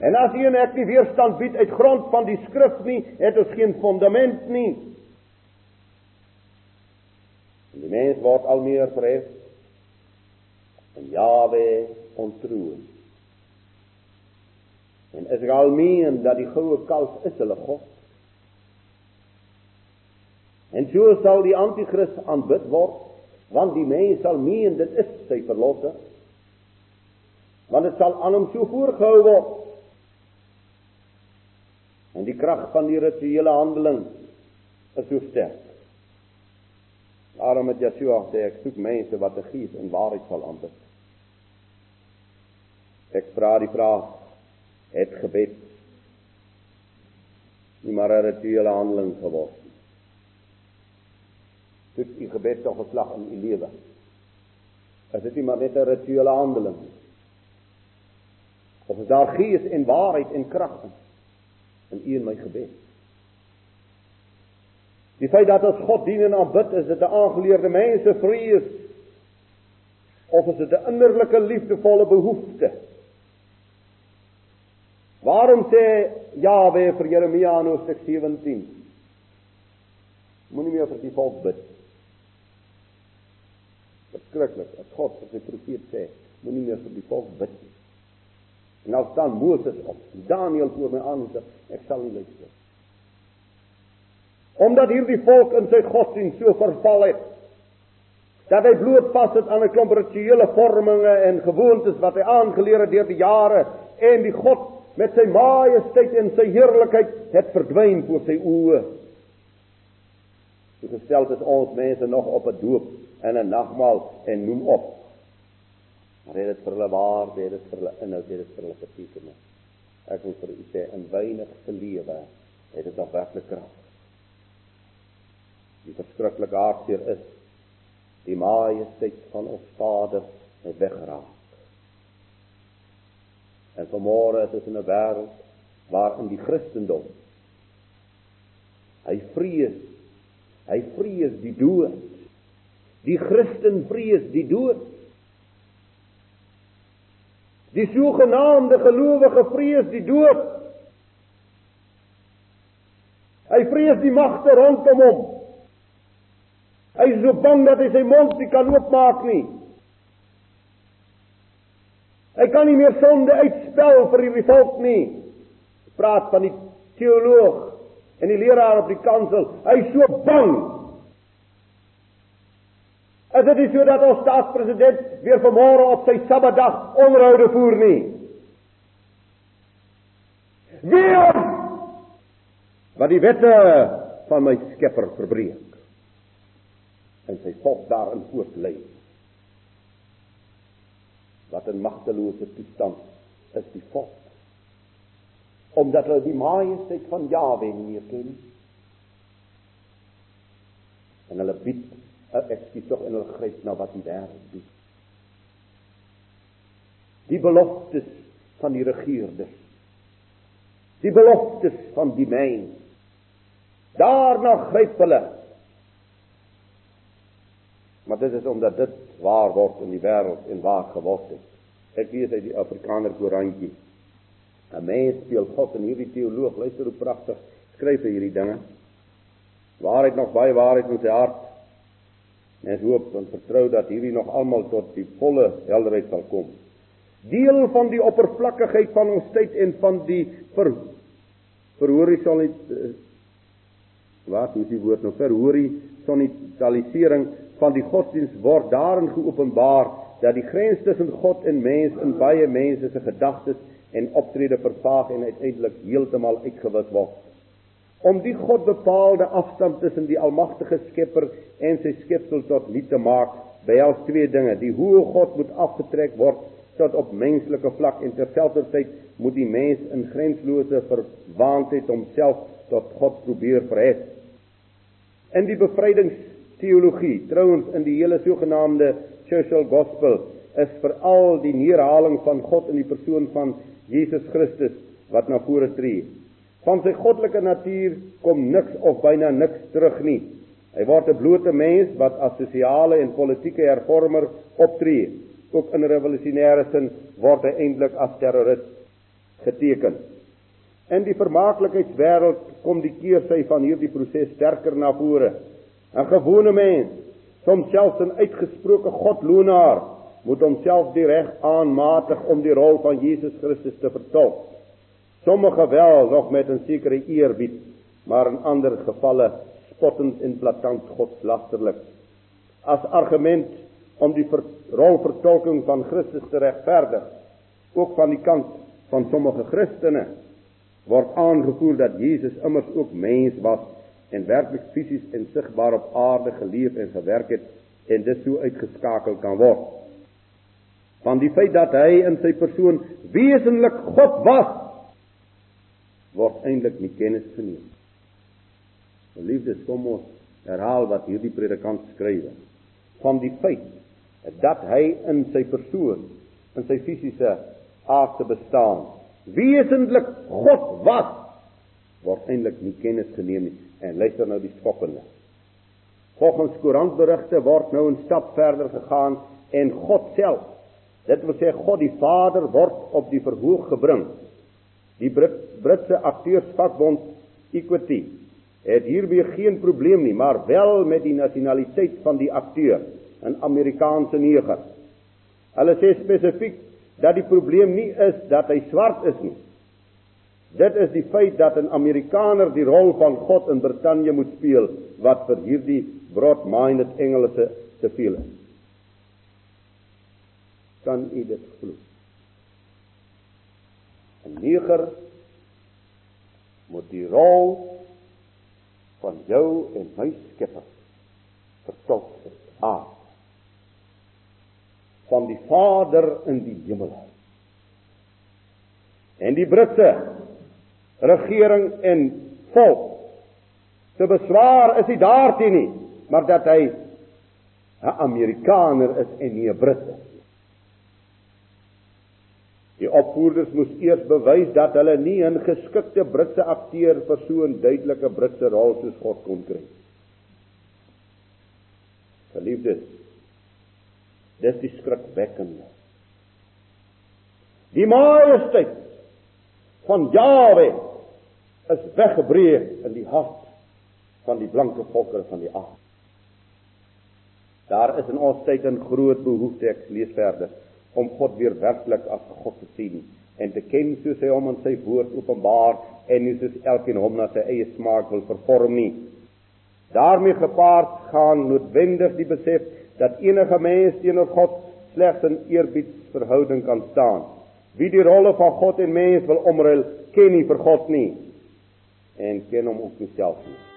En as u en ek nie weerstand bied uit grond van die skrif nie, het ons geen fundament nie. En die mens word al meer verhef en Jawe ontroon. En Israel meen dat die goue kalf is hulle God. En so sal die anti-kris aanbid word, want die mens sal meen dit is sy verlosser. Want dit sal aan hom so voorgehou word. En die krag van die rituele handeling is so sterk. Daarom het Yeshua gesê ek soek mense wat die gees en waarheid sal aanbid. Ek vra die vraag het gebed nie maar 'n rituele handeling geword nie. Soek u gebed tog 'n slag in u lewe. Is dit nie maar net 'n rituele handeling nie? Of is daar gees en waarheid en krag in? In u en my gebed. Die feit dat ons God dien en aanbid, is dit 'n aangeleerde mense vrees of is dit 'n innerlike liefdevolle behoefte? Waarom sê Jawe vir Jeremia in Hoofstuk 17? Moenie meer vir die volk bid. Verskriklik, as God vir sy profeet sê, moenie meer vir die volk bid nie. En nou staan Moses op. Daniel voor my aan sê ek sal nie luister. Omdat hierdie volk in sy godsdienst so verval het dat hy bloot vas het aan 'n klomp rituele vorminge en gewoontes wat hy aangeleer het deur die jare en die God met sy majesteit en sy heerlikheid het verdwyn voor sy oë. So gestel is ons mense nog op 'n doop en 'n nagmaal en noem op Maar dit vir hulle waarde, dit vir hulle inhoud, dit vir hulle betekenis. Ek wil vir u sê in weinig se lewe het dit nog werklik krag. Die verskriklike hartseer is die majesteit van ons Vader het weggeraak. En vanmôre is dit in 'n wêreld waarin die Christendom hy vrees hy vrees die dood. Die Christen vrees die dood. Die sogenaamde gelowige vrees die dood. Hy vrees die magte rondom hom. Hy is so bang dat hy sy mond nie kan oopmaak nie. Hy kan nie meer sonde uitspel vir die volk nie. Praat van die teoloog en die leraar op die kansel. Hy is so bang Is dit nie so dat ons staatspresident weer vanmôre op sy Sabbatdag onderhoude voer nie? Wie wat die wette van my Skepper verbreek en sy volk daarin voortlei. Wat 'n magtelose toestand is die volk. Omdat hulle die majesteit van Jahwe nie ken nie. En hulle bied ek skiet tog in hulle gryp na wat die wêreld doen. Die beloftes van die regeerders. Die beloftes van die mens. Daarna gryp hulle. Maar dit is omdat dit waar word in die wêreld en waar geword het. Ek lees uit die Afrikaner koerantjie. 'n Mens speel God en hierdie teoloog, luister hoe pragtig skryf hy hierdie dinge. Waarheid nog baie waarheid in sy hart Mens hoop en vertrou dat hierdie nog almal tot die volle helderheid sal kom. Deel van die oppervlakkigheid van ons tyd en van die ver verhorisonie eh, wat is die woord nou verhorisonitalisering van die godsdiens word daarin geopenbaar dat die grens tussen God en mens in baie mense se gedagtes en optrede vervaag en uiteindelik heeltemal uitgewis word om die God bepaalde afstand tussen die almagtige Skepper en sy skepsel tot nul te maak, behels twee dinge: die hoë God moet afgetrek word tot op menslike vlak en terselfdertyd moet die mens in grenslose verwaandheid homself tot God probeer verhef. In die bevrydingsteologie, trouens in die hele sogenaamde social gospel, is veral die neerhaling van God in die persoon van Jesus Christus wat na vore tree. Van sy goddelike natuur kom niks of byna niks terug nie. Hy word 'n blote mens wat as sosiale en politieke hervormer optree. Ook in revolusionêre sin word hy eintlik as terroris geteken. In die vermaaklikheidswêreld kom die keersy van hierdie proses sterker na vore. 'n Gewone mens, soms selfs 'n uitgesproke godloonaar, moet homself direk aanmatig om die rol van Jesus Christus te vertolk. Sommige wel nog met 'n sekere eerbied, maar in ander gevalle spottend en blaatant godslasterlik. As argument om die ver, rolvertolking van Christus te regverdig, ook van die kant van sommige Christene word aangevoer dat Jesus immers ook mens was en werklik fisies en sigbaar op aarde geleef en gewerk het en dit sou uitgeskakel kan word. Van die feit dat hy in sy persoon wesenlik God was, word eintlik nie kennis geneem. Liefdes, kom ons herhaal wat hierdie predikant skryf. Van die feit dat hy in sy persoon, in sy fisiese aardse bestaan wesentlik God was, word eintlik nie kennis geneem nie. En luister nou die skokkende. Volgens koerantberigte word nou 'n stap verder gegaan en God self, dit wil sê God die Vader word op die verhoog gebring. Die Brit, Britse akteursvakbond Equity het hierby geen probleem nie, maar wel met die nasionaliteit van die akteur, 'n Amerikaanse neger. Hulle sê spesifiek dat die probleem nie is dat hy swart is nie. Dit is die feit dat 'n Amerikaner die rol van God in Brittanje moet speel wat vir hierdie broad-minded Engelse te veel is. Kan u dit glo? 'n Neger moet die rol van jou en my Skepper vertolk het. Ah van die Vader in die hemel. En die Britse regering en volk se beswaar is nie daarteen nie, maar dat hy 'n Amerikaner is en nie 'n Brit nie. Die opvoerders moes eers bewys dat hulle nie 'n geskikte Britse akteur vir so 'n duidelike Britse rol soos God kon kry. Geliefdes, Dis die skrikwekkende. Die majesteit van Jawe is weggebreek in die hart van die blanke volkere van die aarde. Daar is in ons tyd 'n groot behoefte, ek lees verder, om God weer werklik as God te sien en te ken soos hy hom in sy woord openbaar en nie soos elkeen hom na sy eie smaak wil vervorm nie. daarmee gepaard gaan noodwendig die besef dat enige mens teenoor God slegs in eerbiedsverhouding kan staan. Wie die rolle van God en mens wil omruil, ken nie vir God nie en ken hom ook nie self nie.